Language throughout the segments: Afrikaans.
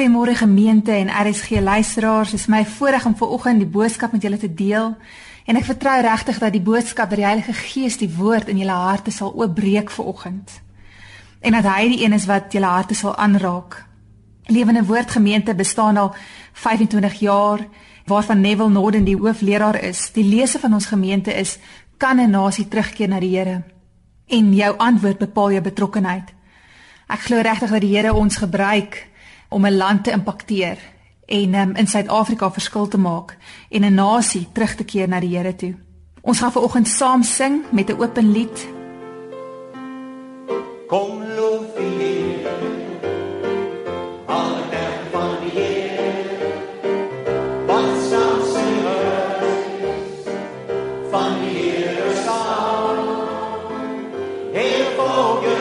Goeiemôre gemeente en RSG luisteraars. Dit is my voorreg om vanoggend die boodskap met julle te deel. En ek vertrou regtig dat die boodskap deur die Heilige Gees die woord in julle harte sal oopbreek vanoggend. En dat hy die een is wat julle harte sal aanraak. Lewende Woord Gemeente bestaan al 25 jaar waarvan Neville Norden die hoofleraar is. Die lese van ons gemeente is kan 'n nasie terugkeer na die Here? En jou antwoord bepaal jou betrokkenheid. Ek glo regtig dat die Here ons gebruik om 'n land te impakteer en um, in Suid-Afrika verskil te maak en 'n nasie terug te keer na die Here toe. Ons gaan vanoggend saam sing met 'n open lied. Kom loof die Here. Alle dag van die Here. Wat staan sy huis? Van die Here staan. Heel volk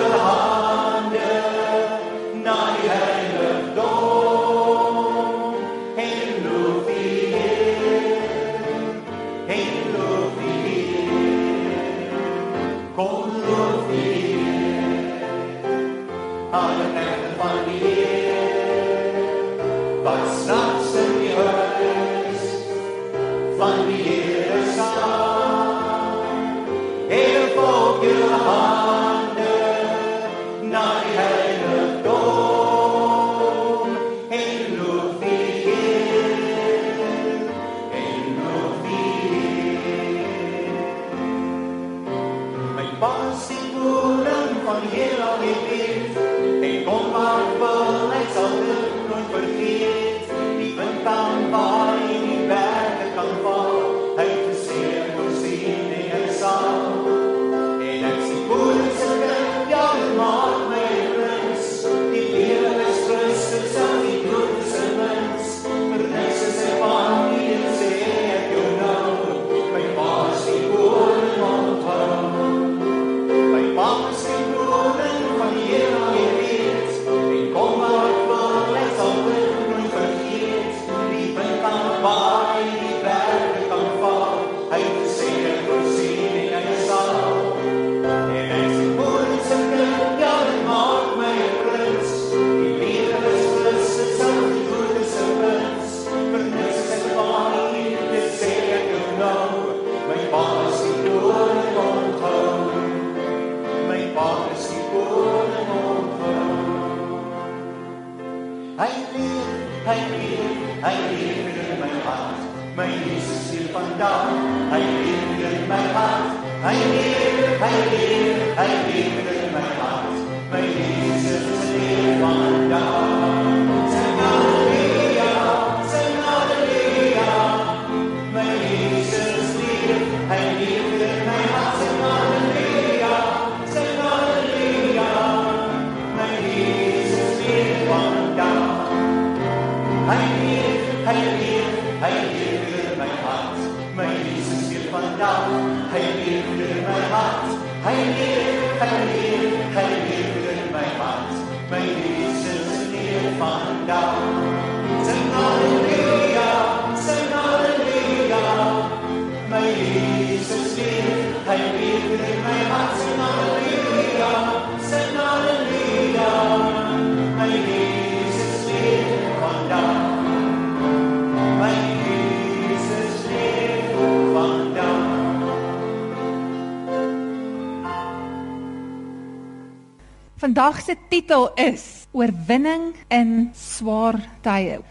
Vandag se titel is Oorwinning in swaar tye.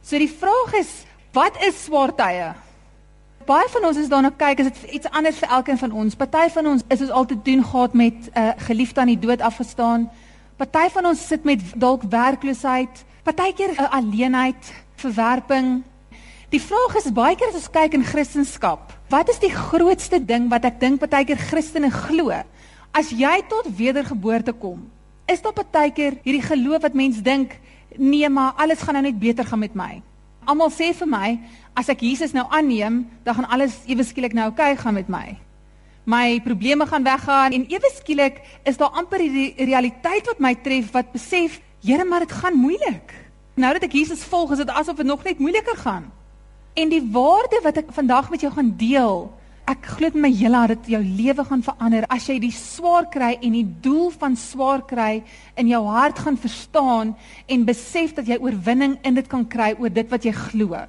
So die vraag is, wat is swaar tye? Baie van ons is daarna kyk, is dit iets anders vir elkeen van ons. Party van ons is ons al te doen gehad met 'n uh, geliefde aan die dood afgestaan. Party van ons sit met dalk werkloosheid, partykeer 'n uh, alleenheid, verwerping. Die vraag is baie keer as ons kyk in Christendom, wat is die grootste ding wat ek dink partykeer Christene glo? As jy tot wedergeboorte kom, is daar partykeer hierdie geloof wat mens dink, nee, maar alles gaan nou net beter gaan met my. Almal sê vir my, as ek Jesus nou aanneem, dan gaan alles ewe skielik nou oukei okay gaan met my. My probleme gaan weggaan en ewe skielik is daar amper hierdie realiteit wat my tref wat besef, Here, maar dit gaan moeilik. Nou dat ek Jesus volg, is dit asof dit nog net moeiliker gaan. En die waarde wat ek vandag met jou gaan deel, Ek glo met my hele hart dat jou lewe gaan verander as jy die swaar kry en die doel van swaar kry in jou hart gaan verstaan en besef dat jy oorwinning in dit kan kry oor dit wat jy glo.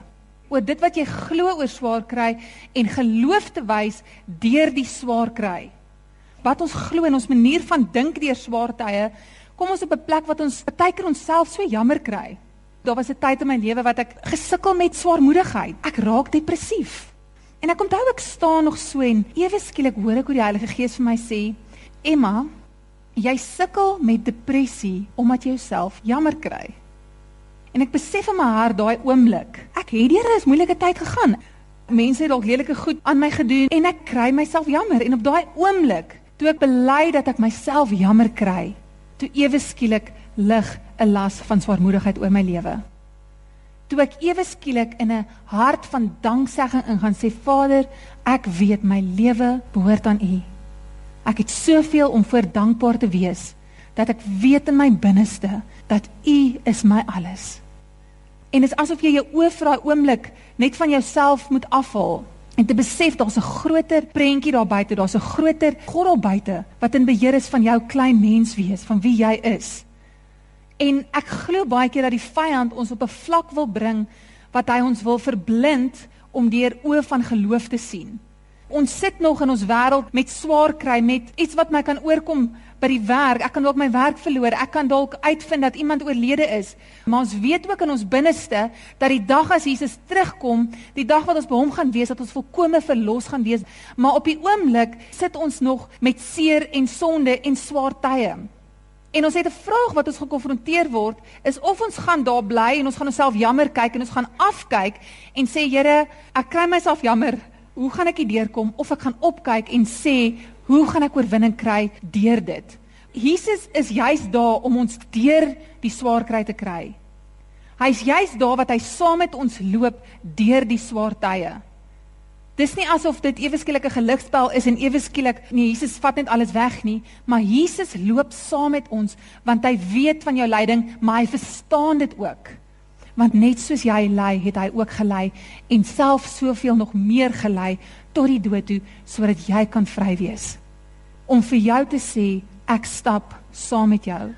Oor dit wat jy glo oor swaar kry en geloof te wys deur die swaar kry. Wat ons glo en ons manier van dink deur swaar tye, kom ons op 'n plek wat ons baie keer onsself so jammer kry. Daar was 'n tyd in my lewe wat ek gesukkel met swaarmoedigheid. Ek raak depressief. En ek onthou ek staan nog so en ewe skielik hoor ek hoe die Heilige Gees vir my sê: "Emma, jy sukkel met depressie omdat jy jouself jammer kry." En ek besef in my hart daai oomblik, ek het deur 'n moeilike tyd gegaan. Mense het dalk lelike goed aan my gedoen en ek kry myself jammer en op daai oomblik, toe ek bely dat ek myself jammer kry, toe ewe skielik lig 'n las van swaarmoedigheid oor my lewe toe ek ewe skielik in 'n hart van danksegging ingaan sê Vader, ek weet my lewe behoort aan U. Ek het soveel om voor dankbaar te wees dat ek weet in my binneste dat U is my alles. En dit is asof jy jou oë vir daai oomblik net van jouself moet afhaal en te besef daar's 'n groter prentjie daar buite, daar's 'n groter God daar buite wat in beheer is van jou klein menswees, van wie jy is. En ek glo baie keer dat die vyand ons op 'n vlak wil bring wat hy ons wil verblind om deur oë van geloof te sien. Ons sit nog in ons wêreld met swaar kry met iets wat my kan oorkom by die werk. Ek kan dalk my werk verloor. Ek kan dalk uitvind dat iemand oorlede is. Maar ons weet ook in ons binneste dat die dag as Jesus terugkom, die dag wat ons by hom gaan wees, dat ons volkome verlos gaan wees. Maar op die oomblik sit ons nog met seer en sonde en swaar tye. En ons het 'n vraag wat ons gekonfronteer word, is of ons gaan daar bly en ons gaan onsself jammer kyk en ons gaan afkyk en sê Here, ek kry myself jammer. Hoe gaan ek hier deurkom of ek gaan opkyk en sê, hoe gaan ek oorwinning kry deur dit? Jesus is juis daar om ons deur die swaar kry te kry. Hy's juis daar wat hy saam met ons loop deur die swaar tye. Dis nie asof dit ewe skielik 'n geligspel is en ewe skielik nee Jesus vat net alles weg nie, maar Jesus loop saam met ons want hy weet van jou lyding, maar hy verstaan dit ook. Want net soos jy ly, het hy ook gely en self soveel nog meer gely tot die dood toe sodat jy kan vry wees. Om vir jou te sê ek stap saam met jou.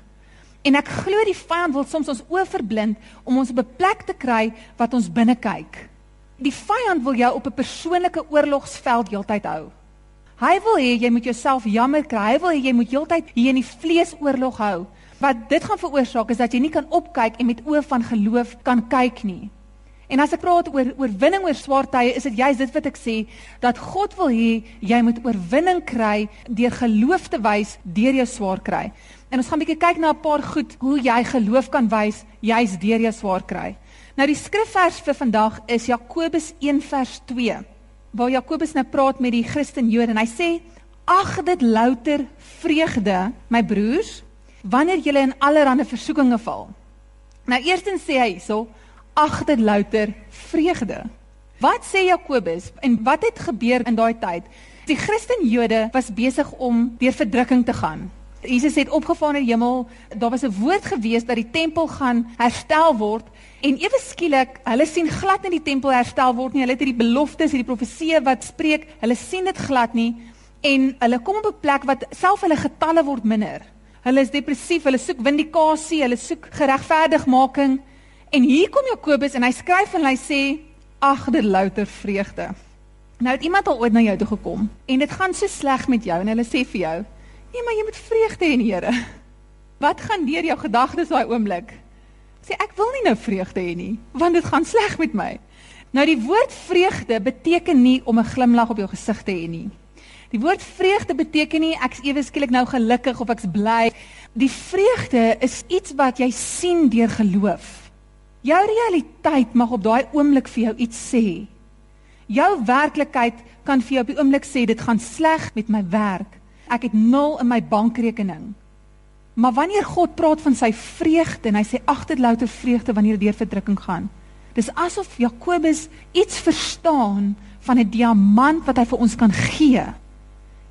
En ek glo die vyand wil soms ons oë verblind om ons op 'n plek te kry wat ons binne kyk. Die vyand wil jou op 'n persoonlike oorlogsveld heeltyd hou. Hy wil hê jy moet jouself jammer kry. Hy wil hê jy moet heeltyd hier in die vlees oorlog hou. Wat dit gaan veroorsaak is dat jy nie kan opkyk en met oë van geloof kan kyk nie. En as ek praat oor oorwinning oor swaar tye, is dit juist dit wat ek sê dat God wil hê jy moet oorwinning kry deur geloof te wys deur jou swaar kry. En ons gaan 'n bietjie kyk na 'n paar goed hoe jy geloof kan wys juist deur jou swaar kry. Nou die skrifvers vir vandag is Jakobus 1 vers 2. Waar Jakobus nou praat met die Christen Jode en hy sê: "Ag dit louter vreugde, my broers, wanneer julle in allerlei versoekinge val." Nou eerstens sê hy hierso: "Ag dit louter vreugde." Wat sê Jakobus en wat het gebeur in daai tyd? Die Christen Jode was besig om deur verdrukking te gaan. Jesus het opgevaar in die hemel. Daar was 'n woord gewees dat die tempel gaan herstel word en ewe skielik, hulle sien glad nie die tempel herstel word nie. Hulle het hierdie beloftes, hierdie profeseë wat spreek, hulle sien dit glad nie en hulle kom op 'n plek wat self hulle getalle word minder. Hulle is depressief, hulle soek vindikasie, hulle soek geregverdigmaking. En hier kom Jakobus en hy skryf en hy sê: "Ag, dit louter vreugde." Nou het iemand al ooit na jou toe gekom en dit gaan so sleg met jou en hulle sê vir jou: Nee, maar jy moet vreugde hê in die Here. Wat gaan deur jou gedagtes daai oomblik? Sê ek wil nie nou vreugde hê nie, want dit gaan sleg met my. Nou die woord vreugde beteken nie om 'n glimlag op jou gesig te hê nie. Die woord vreugde beteken nie ek's ewe skielik nou gelukkig of ek's bly. Die vreugde is iets wat jy sien deur geloof. Jou realiteit mag op daai oomblik vir jou iets sê. Jou werklikheid kan vir jou op die oomblik sê dit gaan sleg met my werk ek het nul in my bankrekening. Maar wanneer God praat van sy vreugde en hy sê agter louter vreugde wanneer jy deur verdrukking gaan. Dis asof Jakobus iets verstaan van 'n diamant wat hy vir ons kan gee.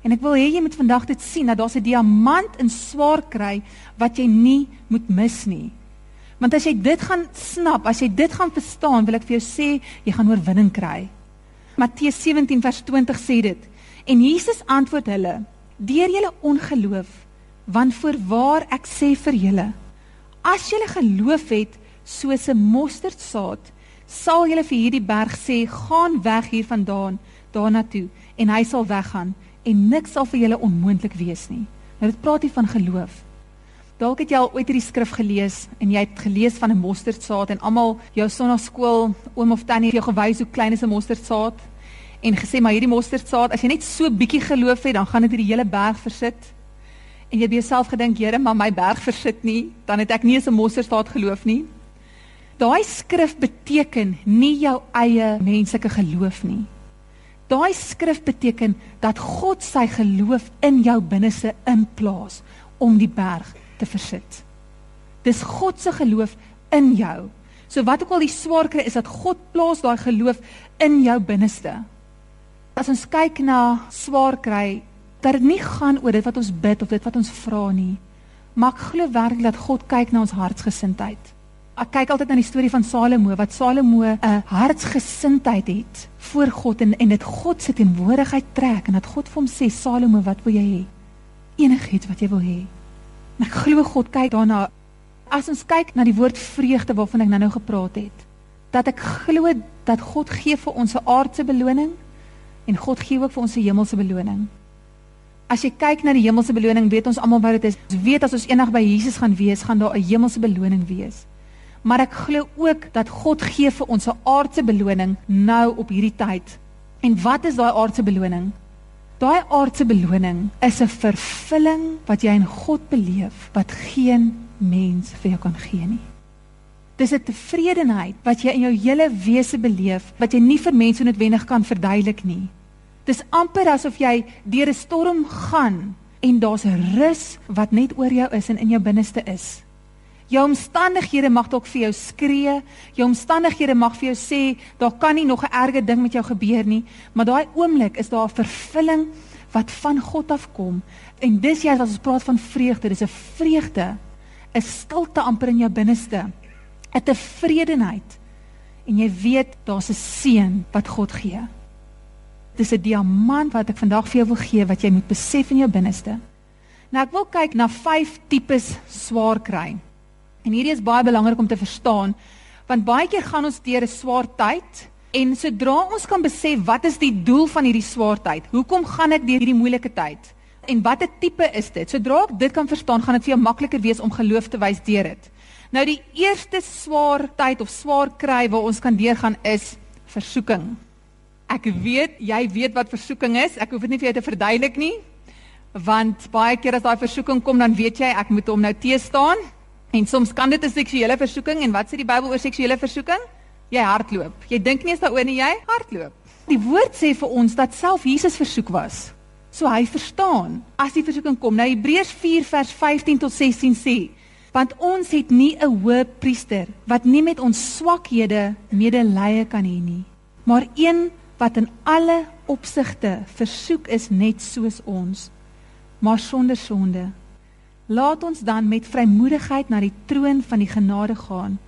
En ek wil hê jy moet vandag dit sien dat daar's 'n diamant in swaar kry wat jy nie moet mis nie. Want as jy dit gaan snap, as jy dit gaan verstaan, wil ek vir jou sê jy gaan oorwinning kry. Matteus 17 vers 20 sê dit. En Jesus antwoord hulle: "Deur julle ongeloof, want voorwaar ek sê vir julle, as julle geloof het soos 'n mosterdsaad, sal julle vir hierdie berg sê: "Gaan weg hiervandaan daarna toe," en hy sal weggaan en niks sal vir julle onmoontlik wees nie. Nou dit praat hier van geloof. Dalk het jy al ooit hierdie skrif gelees en jy het gelees van 'n mosterdsaad en almal jou sonnaskool oom of tannie het jou gewys hoe klein is 'n mosterdsaad en gesê maar hierdie mosterdsaad as jy net so bietjie geloof het dan gaan dit hierdie hele berg versit. En jy het jouself gedink, Here, maar my berg versit nie, dan het ek nie eens 'n mosterdsaad geloof nie. Daai skrif beteken nie jou eie menslike geloof nie. Daai skrif beteken dat God sy geloof in jou binneste inplaas om die berg te versit. Dis God se geloof in jou. So wat ook al die swaar kry is dat God plaas daai geloof in jou binneste. As ons kyk na swaar kry, dat dit nie gaan oor dit wat ons bid of dit wat ons vra nie, maar ek glo werklik dat God kyk na ons hartsgesindheid. Ek kyk altyd na die storie van Salomo wat Salomo 'n hartsgesindheid het voor God en en dit God se teenwoordigheid trek en dat God vir hom sê Salomo, wat wil jy hê? Enigiets wat jy wil hê. En ek glo God kyk daarna as ons kyk na die woord vreugde waarvan ek nou-nou gepraat het, dat ek glo dat God gee vir ons 'n aardse beloning en God gee ook vir ons 'n hemelse beloning. As jy kyk na die hemelse beloning, weet ons almal wat dit is. Ons weet as ons eendag by Jesus gaan wees, gaan daar 'n hemelse beloning wees. Maar ek glo ook dat God gee vir ons 'n aardse beloning nou op hierdie tyd. En wat is daai aardse beloning? Daai aardse beloning is 'n vervulling wat jy in God beleef wat geen mens vir jou kan gee nie. Dis 'n tevredenheid wat jy in jou hele wese beleef wat jy nie vir mense noodwendig kan verduidelik nie. Dis amper asof jy deur 'n storm gaan en daar's 'n rus wat net oor jou is en in jou binneste is. Jou omstandighede mag dalk vir jou skree, jou omstandighede mag vir jou sê daar kan nie nog 'n erge ding met jou gebeur nie, maar daai oomblik is daar 'n vervulling wat van God afkom. En dis jy as ons praat van vreugde, dis 'n vreugde, 'n stilte amper in jou binneste, 'n tevredenheid. En jy weet daar's 'n seën wat God gee. Dis 'n diamant wat ek vandag vir jou wil gee wat jy moet besef in jou binneste. Nou ek wil kyk na 5 tipes swaar kry. En hierdie is baie belangrik om te verstaan want baie keer gaan ons deur 'n swaar tyd en sodra ons kan besef wat is die doel van hierdie swaar tyd? Hoekom gaan ek deur hierdie moeilike tyd? En watter tipe is dit? Sodra ek dit kan verstaan, gaan dit vir jou makliker wees om geloof te wys deur dit. Nou die eerste swaar tyd of swaar kry waar ons kan deurgaan is versoeking. Ek weet jy weet wat versoeking is. Ek hoef dit nie vir jou te verduidelik nie. Want baie keer as daai versoeking kom, dan weet jy ek moet hom nou teë staan En soms kan dit 'n seksuele versoeking en wat sê die Bybel oor seksuele versoeking? Jy hardloop. Jy dink nie eens daaroor nie, jy hardloop. Die woord sê vir ons dat self Jesus versoek was. So hy verstaan as die versoeking kom. Nou Hebreërs 4 vers 15 tot 16 sê: Want ons het nie 'n hoë priester wat nie met ons swakhede medelee kan hê nie, maar een wat in alle opsigte versoek is net soos ons, maar sonder sonde. Laat ons dan met vrymoedigheid na die troon van die genade gaan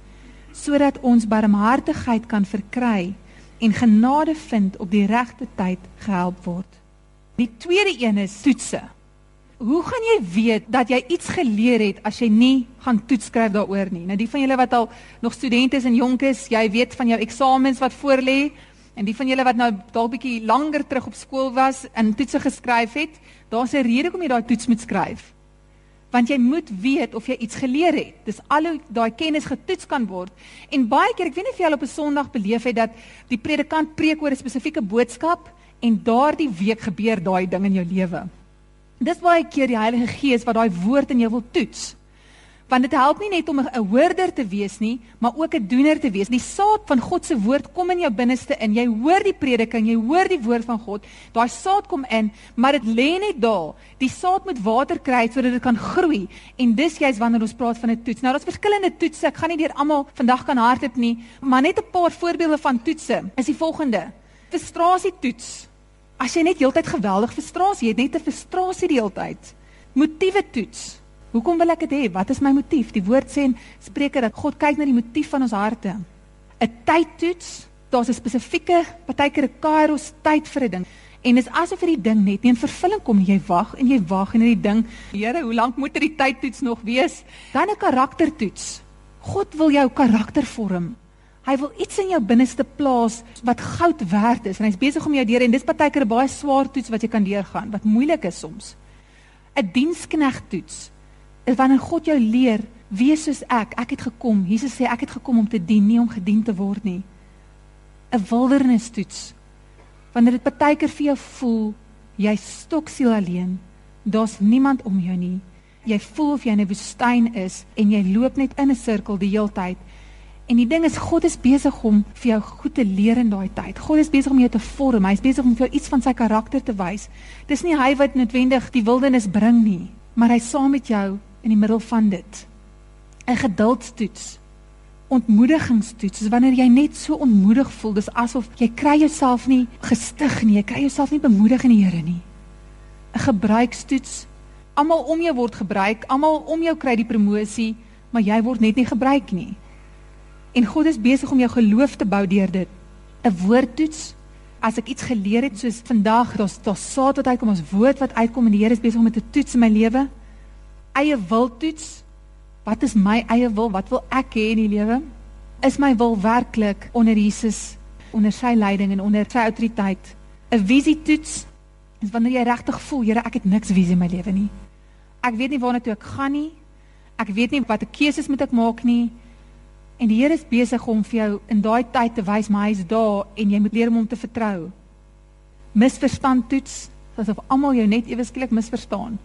sodat ons barmhartigheid kan verkry en genade vind op die regte tyd gehelp word. Die tweede een is toetse. Hoe gaan jy weet dat jy iets geleer het as jy nie gaan toets skryf daaroor nie? Nou die van julle wat al nog studente is en jonk is, jy weet van jou eksamens wat voorlê en die van julle wat nou dalk bietjie langer terug op skool was en toetse geskryf het, daar's 'n rede hoekom jy daai toets moet skryf want jy moet weet of jy iets geleer het. Dis al hoe daai kennis getoets kan word. En baie keer, ek weet nie of jy al op 'n Sondag beleef het dat die predikant preek oor 'n spesifieke boodskap en daardie week gebeur daai ding in jou lewe. Dis baie keer die Heilige Gees wat daai woord in jou wil toets want dit help nie net om 'n hoorder te wees nie, maar ook 'n doener te wees. Die saad van God se woord kom in jou binneste in. Jy hoor die prediking, jy hoor die woord van God. Daai saad kom in, maar dit lê net daar. Die saad moet water kry sodat dit kan groei. En dis juist wanneer ons praat van 'n toets. Nou daar's verskillende toetse. Ek gaan nie deur almal vandag kan hardloop nie, maar net 'n paar voorbeelde van toetse. Is die volgende: frustrasie toets. As jy net heeltyd geweldig frustrasie het, net 'n frustrasie die hele tyd. Motiewe toets. Hoekom wil ek dit hê? Wat is my motief? Die woord sê in Spreuke dat God kyk na die motief van ons harte. 'n Tydtoets. daar's 'n spesifieke partykeer 'n kairos tyd vir 'n ding. En dis asof hierdie ding net nie in vervulling kom nie. Jy wag en jy wag en hierdie ding, Here, hoe lank moet hierdie tydtoets nog wees? Dan 'n karaktertoets. God wil jou karakter vorm. Hy wil iets in jou binneste plaas wat goud werd is en hy's besig om jou deur en dis partykeer 'n baie swaar toets wat jy kan deurgaan, wat moeilik is soms. 'n Diensknegtoets is wanneer God jou leer wees soos ek. Ek het gekom. Jesus sê ek het gekom om te dien, nie om gedien te word nie. 'n Wildernistoets wanneer dit partykeer vir jou voel jy stoksiel alleen, daar's niemand om jou nie. Jy voel of jy in 'n woestyn is en jy loop net in 'n sirkel die hele tyd. En die ding is God is besig om vir jou goed te leer in daai tyd. God is besig om jou te vorm. Hy's besig om vir jou iets van sy karakter te wys. Dis nie hy wat noodwendig die wildernis bring nie, maar hy saam met jou in die middel van dit. 'n Geduldstoets ontmoedigingstoets. Dis wanneer jy net so onmoedig voel, dis asof jy kry jouself nie gestig nie, jy kry jouself nie bemoedig in die Here nie. 'n Gebruikstoets. Almal om jou word gebruik, almal om jou kry die promosie, maar jy word net nie gebruik nie. En God is besig om jou geloof te bou deur dit. 'n Woordtoets. As ek iets geleer het soos vandag, daar's daar saad wat uitkom, ons woord wat uitkom en die Here is besig om dit te toets in my lewe. Eie wiltoets Wat is my eie wil? Wat wil ek hê in die lewe? Is my wil werklik onder Jesus, onder sy leiding en onder sy autoriteit? 'n Visietoets is wanneer jy regtig voel, Here, ek het niks visie in my lewe nie. Ek weet nie waarna toe ek gaan nie. Ek weet nie watter keuses moet ek maak nie. En die Here is besig om vir jou in daai tyd te wys maar hy's daar en jy moet leer om hom te vertrou. Misverstand toets, asof almal jou net ewe skielik misverstaan.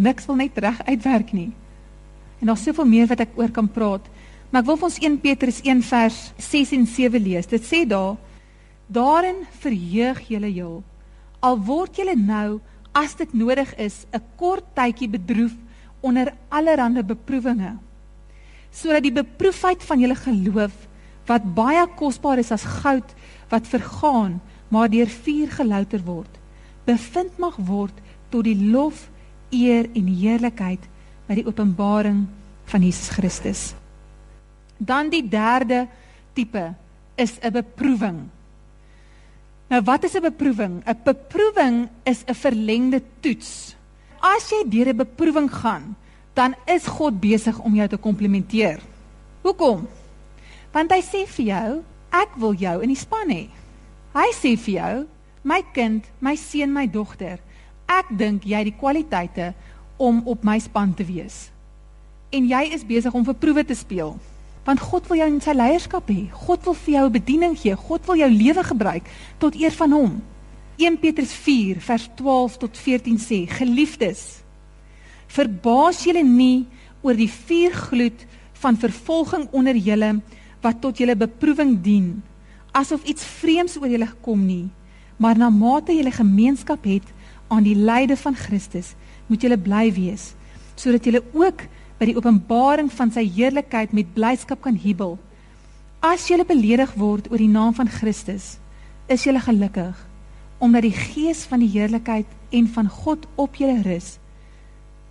Niks wil net reg uitwerk nie. En daar's soveel meer wat ek oor kan praat. Maar ek wil vir ons 1 Petrus 1 vers 6 en 7 lees. Dit sê daar: Daarin verheug julle heel. Al word julle nou as dit nodig is 'n kort tydjie bedroef onder allerlei beproewinge. Sodat die beproefdheid van julle geloof wat baie kosbaar is as goud wat vergaan, maar deur vuur gelouter word, bevind mag word tot die lof, eer en heerlikheid by die openbaring van Jesus Christus. Dan die derde tipe is 'n beproewing. Nou wat is 'n beproewing? 'n Beproewing is 'n verlengde toets. As jy deur 'n beproewing gaan, dan is God besig om jou te komplimenteer. Hoekom? Want hy sê vir jou, ek wil jou in die span hê. Hy sê vir jou, my kind, my seun, my dogter, ek dink jy het die kwaliteite om op my span te wees. En jy is besig om vir proewe te speel. Want God wil jou in sy leierskap hê. God wil vir jou 'n bediening gee. God wil jou lewe gebruik tot eer van hom. 1 Petrus 4 vers 12 tot 14 sê: Geliefdes, verbaas julle nie oor die vuurgloed van vervolging onder julle wat tot julle beproewing dien, asof iets vreemds oor julle gekom nie, maar na mate julle gemeenskap het aan die lyde van Christus, moet julle bly wees sodat julle ook by die openbaring van sy heerlikheid met blydskap kan jubel. As julle beledig word oor die naam van Christus, is julle gelukkig omdat die gees van die heerlikheid en van God op julle rus.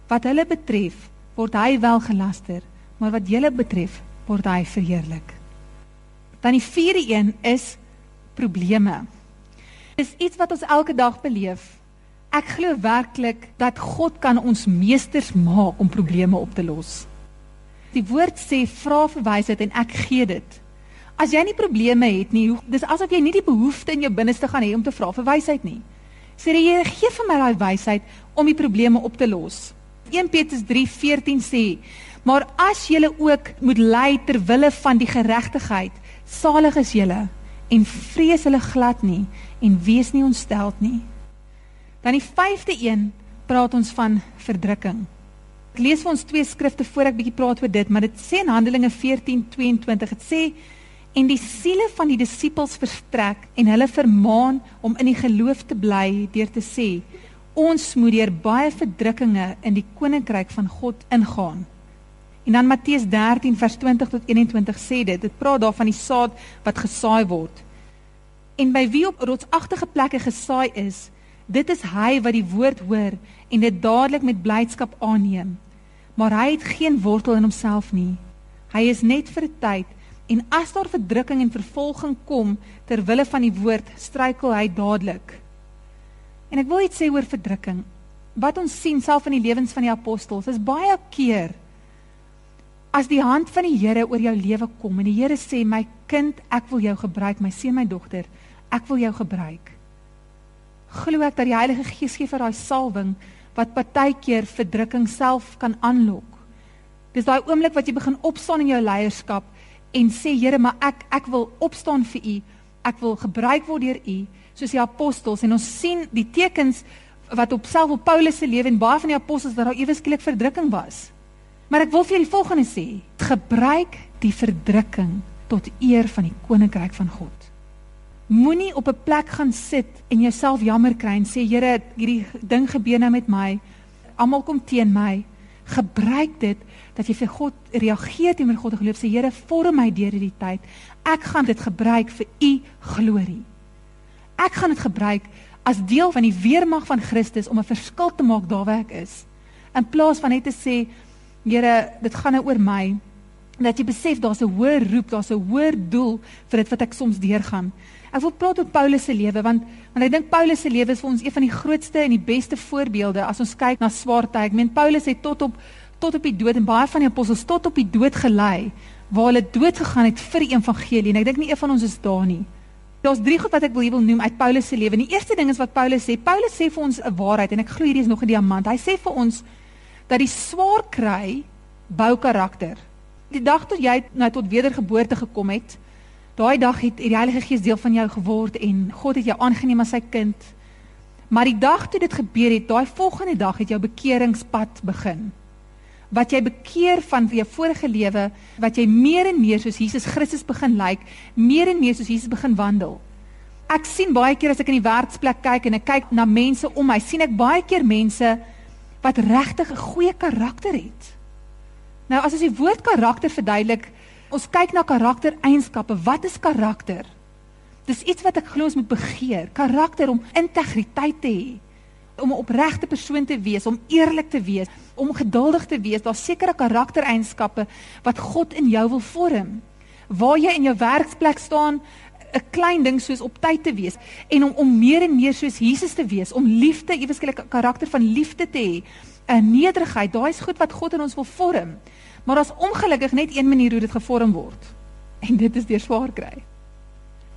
Wat hulle betref, word hy wel gelaster, maar wat julle betref, word hy verheerlik. Dan die vierde een is probleme. Dis iets wat ons elke dag beleef Ek glo werklik dat God kan ons meesters maak om probleme op te los. Die woord sê vra vir wysheid en ek gee dit. As jy nie probleme het nie, dis asof jy nie die behoefte in jou binneste gaan hê om te vra vir wysheid nie. Sê die Here, gee vir my daai wysheid om die probleme op te los. 1 Petrus 3:14 sê: "Maar as julle ook moet ly ter wille van die geregtigheid, salig is julle en vrees hulle glad nie en wees nie ontsteld nie." Dan die vyfde een praat ons van verdrukking. Ek lees vir ons twee skrifte voor ek bietjie praat oor dit, maar dit sê in Handelinge 14:22, dit sê en die siele van die disippels verstrek en hulle vermaan om in die geloof te bly deur te sê ons moet deur baie verdrukkinge in die koninkryk van God ingaan. En dan Matteus 13 vers 20 tot 21 sê dit, dit praat daar van die saad wat gesaai word. En by wie op rotsagtige plekke gesaai is, Dit is hy wat die woord hoor en dit dadelik met blydskap aanneem. Maar hy het geen wortel in homself nie. Hy is net vir 'n tyd En as daar verdrukking en vervolging kom ter wille van die woord, struikel hy dadelik. En ek wil iets sê oor verdrukking. Wat ons sien self in die lewens van die apostels is baie keer as die hand van die Here oor jou lewe kom en die Here sê my kind, ek wil jou gebruik, my seun, my dogter, ek wil jou gebruik. Glo ek dat die Heilige Gees gee vir daai salwing wat partykeer verdrukking self kan aanlok. Dis daai oomblik wat jy begin opstaan in jou leierskap en sê Here, maar ek ek wil opstaan vir U. Ek wil gebruik word deur U soos die apostels en ons sien die tekens wat op self op Paulus se lewe en baie van die apostels dat daar ewe skielik verdrukking was. Maar ek wil vir julle die volgende sê: gebruik die verdrukking tot eer van die koninkryk van God. Moenie op 'n plek gaan sit en jouself jammer kry en sê Here, hierdie ding gebeur nou met my. Almal kom teen my. Gebruik dit dat jy vir God reageer teenoor God en geloof sê Here, vorm my deur hierdie tyd. Ek gaan dit gebruik vir u glorie. Ek gaan dit gebruik as deel van die weermag van Christus om 'n verskil te maak daar waar ek is. In plaas van net te sê Here, dit gaan nou oor my dat jy besef daar's 'n hoër roep, daar's 'n hoër doel vir dit wat ek soms deurgaan. Ek wil praat oor Paulus se lewe want want ek dink Paulus se lewe is vir ons een van die grootste en die beste voorbeelde as ons kyk na swaar tye. Ek meen Paulus het tot op tot op die dood en baie van die apostels tot op die dood gelei waar hulle dood gegaan het vir die evangelie en ek dink nie een van ons is daar nie. Daar's drie goed wat ek wil hier wil noem uit Paulus se lewe. Die eerste ding is wat Paulus sê. Paulus sê vir ons 'n waarheid en ek glo hierdie is nog 'n diamant. Hy sê vir ons dat die swaar kry bou karakter. Die dag toe jy nou tot wedergeboorte gekom het, Daai dag het die Heilige Gees deel van jou geword en God het jou aangeneem as sy kind. Maar die dag toe dit gebeur het, daai volgende dag het jou bekeringspad begin. Wat jy bekeer van jou vorige lewe, wat jy meer en meer soos Jesus Christus begin lyk, meer en meer soos Jesus begin wandel. Ek sien baie keer as ek in die werksplek kyk en ek kyk na mense om my, sien ek baie keer mense wat regtig 'n goeie karakter het. Nou as ons die woord karakter verduidelik, Ons kyk na karaktereienskappe. Wat is karakter? Dis iets wat ek glo ons moet begeer. Karakter om integriteit te hê, om 'n opregte persoon te wees, om eerlik te wees, om geduldig te wees. Daar's sekere karaktereienskappe wat God in jou wil vorm. Waar jy in jou werksplek staan, 'n klein ding soos op tyd te wees en om om meer en meer soos Jesus te wees, om liefde, ewesklik 'n karakter van liefde te hê, 'n nederigheid. Daai is goed wat God in ons wil vorm. Maar daar's ongelukkig net een manier hoe dit gevorm word. En dit is deur swaar kry.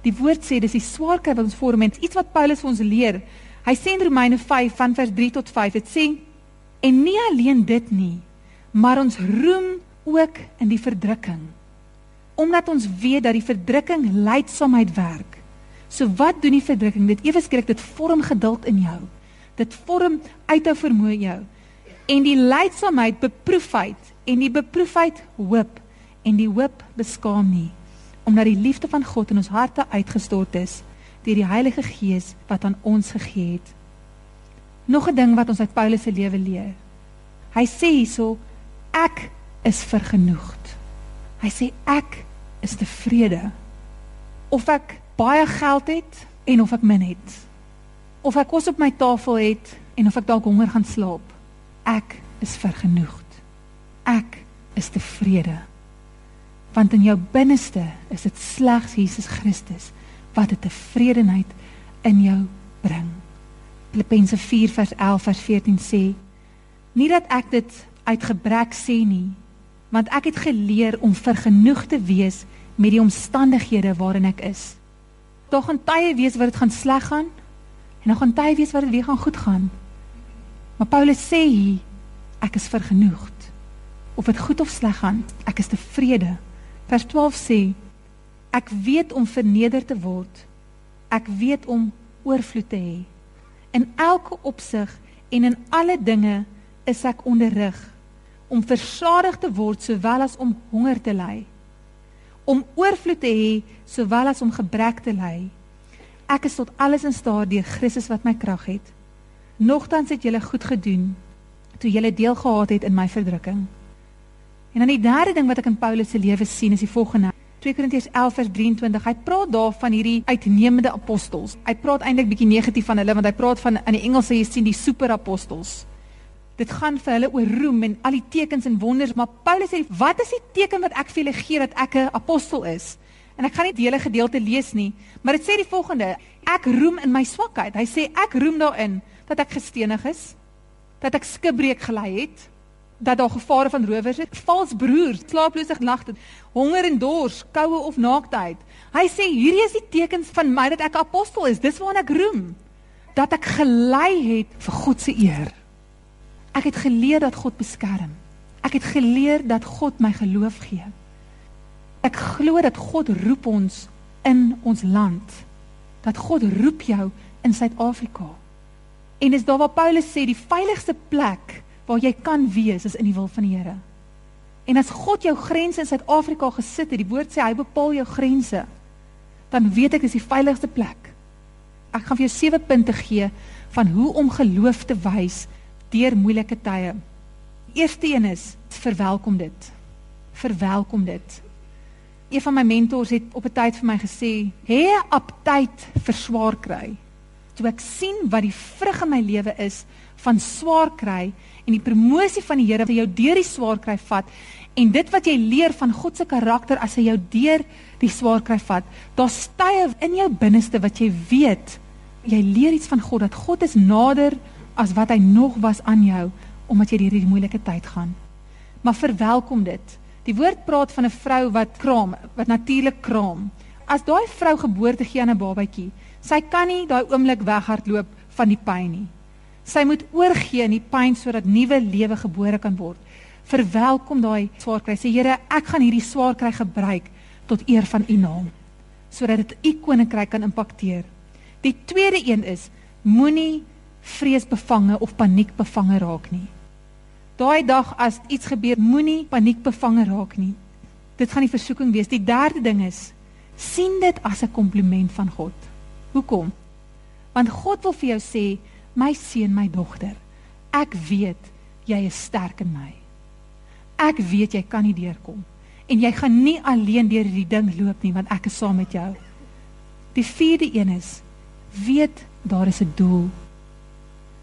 Die woord sê dis die swaar kry wat ons vorm en iets wat Paulus vir ons leer. Hy sê in Romeine 5 van vers 3 tot 5, dit sê en nie alleen dit nie, maar ons roem ook in die verdrukking. Omdat ons weet dat die verdrukking lydsaamheid werk. So wat doen die verdrukking? Dit ewe skielik dit vorm geduld in jou. Dit vorm uithou vermoë jou. En die lydsaamheid beproefheid en die beproefheid hoop en die hoop beskaam nie omdat die liefde van God in ons harte uitgestort is deur die Heilige Gees wat aan ons gegee het. Nog 'n ding wat ons uit Paulus se lewe leer. Hy sê hierso ek is vergenoegd. Hy sê ek is tevrede of ek baie geld het en of ek min het. Of ek kos op my tafel het en of ek dalk honger gaan slaap. Ek is vergenoegd ek is tevrede. Want in jou binneste is dit slegs Jesus Christus wat 'n tevredenheid in jou bring. Filippense 4 vers 11 vers 14 sê: Nie dat ek dit uit gebrek sê nie, want ek het geleer om vergenoeg te wees met die omstandighede waarin ek is. Daar gaan tye wees waar dit gaan sleg gaan en dan gaan tye wees waar dit weer gaan goed gaan. Maar Paulus sê hier ek is vergenoegd of dit goed of sleg gaan, ek is tevrede. Vers 12 sê ek weet om verneder te word. Ek weet om oorvloed te hê. In elke opsig en in alle dinge is ek onderrig om versadig te word sowel as om honger te ly. Om oorvloed te hê sowel as om gebrek te ly. Ek is tot alles in staat deur Christus wat my krag het. Nogtans het julle goed gedoen toe julle deel gehad het in my verdrukking. En dan die derde ding wat ek in Paulus se lewe sien is die volgende. 2 Korintiërs 11 vers 23. Hy praat daar van hierdie uitnemende apostels. Hy praat eintlik bietjie negatief van hulle want hy praat van in die Engels sê jy sien die superapostels. Dit gaan vir hulle oor roem en al die tekens en wonders, maar Paulus sê, "Wat is die teken wat ek vir julle gee dat ek 'n apostel is?" En ek gaan nie die hele gedeelte lees nie, maar dit sê die volgende: Ek roem in my swakheid. Hy sê ek roem daarin dat ek gestenig is, dat ek skibreek gelei het, dat daar gevare van rowers is, vals broers, slaaplose nagte, honger en dors, koue of naaktheid. Hy sê hierdie is die tekens van my dat ek apostel is. Dis waarna ek roem. Dat ek gelei het vir God se eer. Ek het geleer dat God beskerm. Ek het geleer dat God my geloof gee. Ek glo dat God roep ons in ons land. Dat God roep jou in Suid-Afrika. En dis daar waar Paulus sê die veiligste plek waar jy kan wees is in die wil van die Here. En as God jou grense in Suid-Afrika gesit het, die woord sê hy bepaal jou grense, dan weet ek dis die veiligste plek. Ek gaan vir jou sewe punte gee van hoe om geloof te wys deur moeilike tye. Eerste een is verwelkom dit. Verwelkom dit. Een van my mentors het op 'n tyd vir my gesê, "Hê 'n aptyd vir swaar kry." Toe ek sien wat die vrug in my lewe is van swaar kry en die promosie van die Here wat jou deur die swaar kry vat en dit wat jy leer van God se karakter as hy jou deur die swaar kry vat, daar styf in jou binneste wat jy weet, jy leer iets van God dat God is nader as wat hy nog was aan jou omdat jy deur hierdie moeilike tyd gaan. Maar verwelkom dit. Die woord praat van 'n vrou wat kraam, wat natuurlik kraam. As daai vrou geboorte gee aan 'n babatjie, sy kan nie daai oomblik weghardloop van die pyn nie. Sy moet oorgee in die pyn sodat nuwe lewe gebore kan word. Verwelkom daai swaar kry. Sê Here, ek gaan hierdie swaar kry gebruik tot eer van U naam sodat dit U koninkryk kan impakteer. Die tweede een is moenie vreesbevange of paniekbevange raak nie. Daai dag as iets gebeur, moenie paniekbevange raak nie. Dit gaan die versoeking wees. Die derde ding is sien dit as 'n kompliment van God. Hoekom? Want God wil vir jou sê, my seun, my dogter, ek weet jy is sterk in my. Ek weet jy kan nie deurkom en jy gaan nie alleen deur hierdie ding loop nie want ek is saam met jou. Die vierde een is weet daar is 'n doel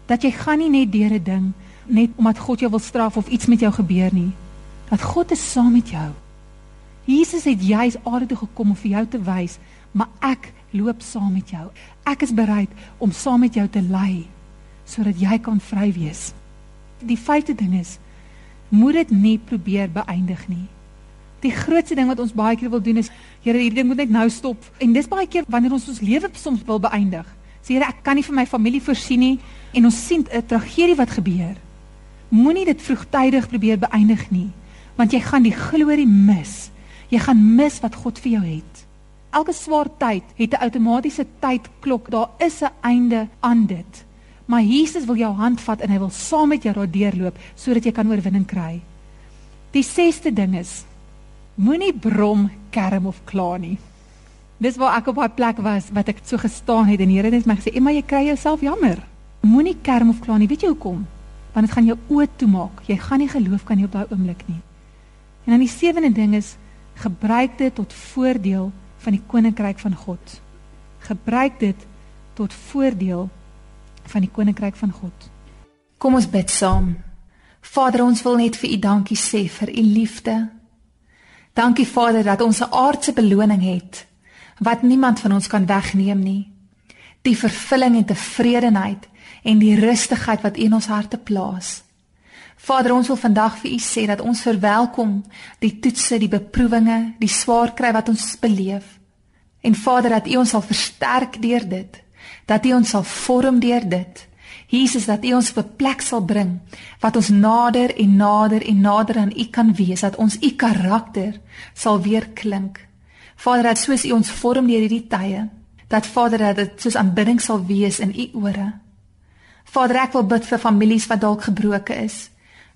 dat jy gaan nie net deur 'n ding net omdat God jou wil straf of iets met jou gebeur nie. Dat God is saam met jou. Jesus het juis aarde toe gekom om vir jou te wys, maar ek loop saam met jou. Ek is bereid om saam met jou te lei sodat jy kan vry wees. Die vyfde ding is moet dit nie probeer beëindig nie. Die grootste ding wat ons baie keer wil doen is, Here, hierdie ding moet net nou stop. En dis baie keer wanneer ons ons lewe soms wil beëindig. Sê Here, ek kan nie vir my familie voorsien nie en ons sien 'n tragedie wat gebeur. Moenie dit vroegtydig probeer beëindig nie, want jy gaan die glorie mis. Jy gaan mis wat God vir jou het. Elke swaar tyd het 'n outomatiese tydklok. Daar is 'n einde aan dit. Maar Jesus wil jou hand vat en hy wil saam met jou daardeur loop sodat jy kan oorwinning kry. Die sesde ding is moenie brom, kerm of kla nie. Dis waar ek op daai plek was wat ek so gestaan het en die Here het my gesê, "Emma, jy kry jouself jammer." Moenie kerm of kla nie. Weet jy hoekom? Want dit gaan jou oë toemaak. Jy gaan nie geloof kan nie op daai oomblik nie. En dan die sewende ding is gebruik dit tot voordeel van die koninkryk van God. Gebruik dit tot voordeel van die koninkryk van God. Kom ons bid saam. Vader, ons wil net vir U dankie sê vir U liefde. Dankie Vader dat ons 'n aardse beloning het wat niemand van ons kan wegneem nie. Die vervulling en tevredenheid en die rustigheid wat U in ons harte plaas. Vader, ons wil vandag vir U sê dat ons verwelkom die toetse, die beproewinge, die swaar kry wat ons beleef. En Vader, dat U ons sal versterk deur dit, dat U ons sal vorm deur dit. Jesus, dat U ons op 'n plek sal bring wat ons nader en nader en nader aan U kan wees, dat ons U karakter sal weer klink. Vader, dat soos U ons vorm deur hierdie tye, dat Vader dat dit soos aanbidding sal wees in U ore. Vader, ek wil bid vir families wat dalk gebroken is.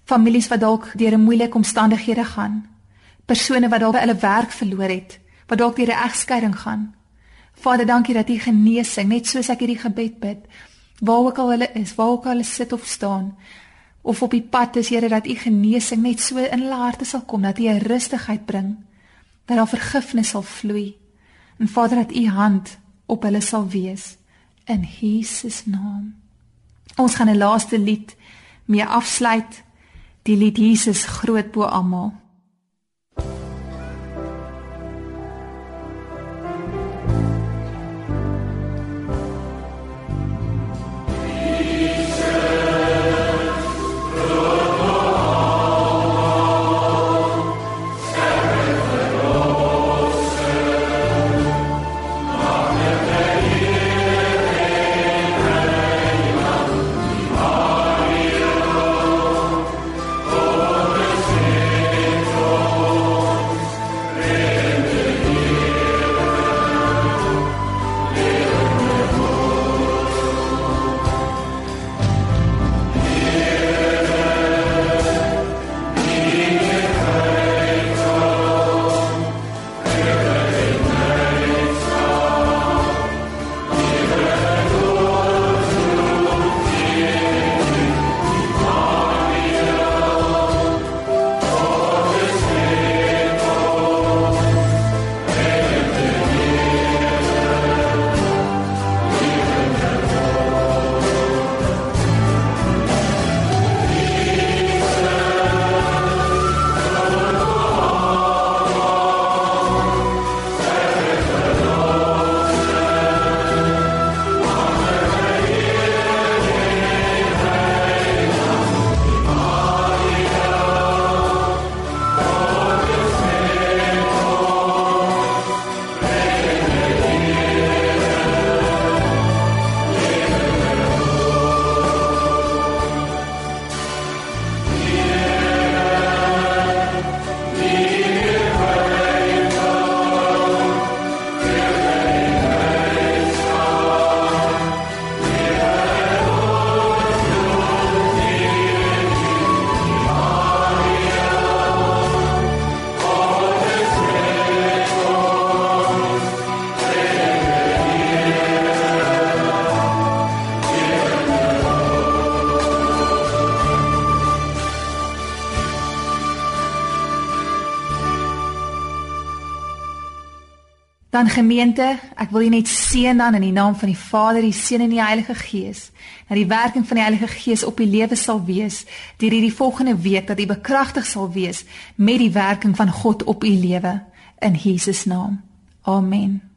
Families wat dalk deur 'n moeilike omstandighede gaan. Persone wat dalk hulle werk verloor het, wat dalk deur 'n egskeiding gaan. Vader, dankie dat U genesing, net soos ek hierdie gebed bid, waar ook al hulle is, waar ook al hulle sit of staan, of op die pad is, Here, dat U genesing net so in hulle harte sal kom, dat U 'n rustigheid bring, dat daar vergifnis sal vloei. En Vader, dat U hand op hulle sal wees in Jesus naam. Ons gaan 'n laaste lied mee afsluit die lied Jesus groot bo almal. Gemeente, ek wil julle net seën dan in die naam van die Vader, die Seun en die Heilige Gees. Dat die werking van die Heilige Gees op u lewe sal wees deur hierdie volgende week dat u bekragtig sal wees met die werking van God op u lewe in Jesus naam. Amen.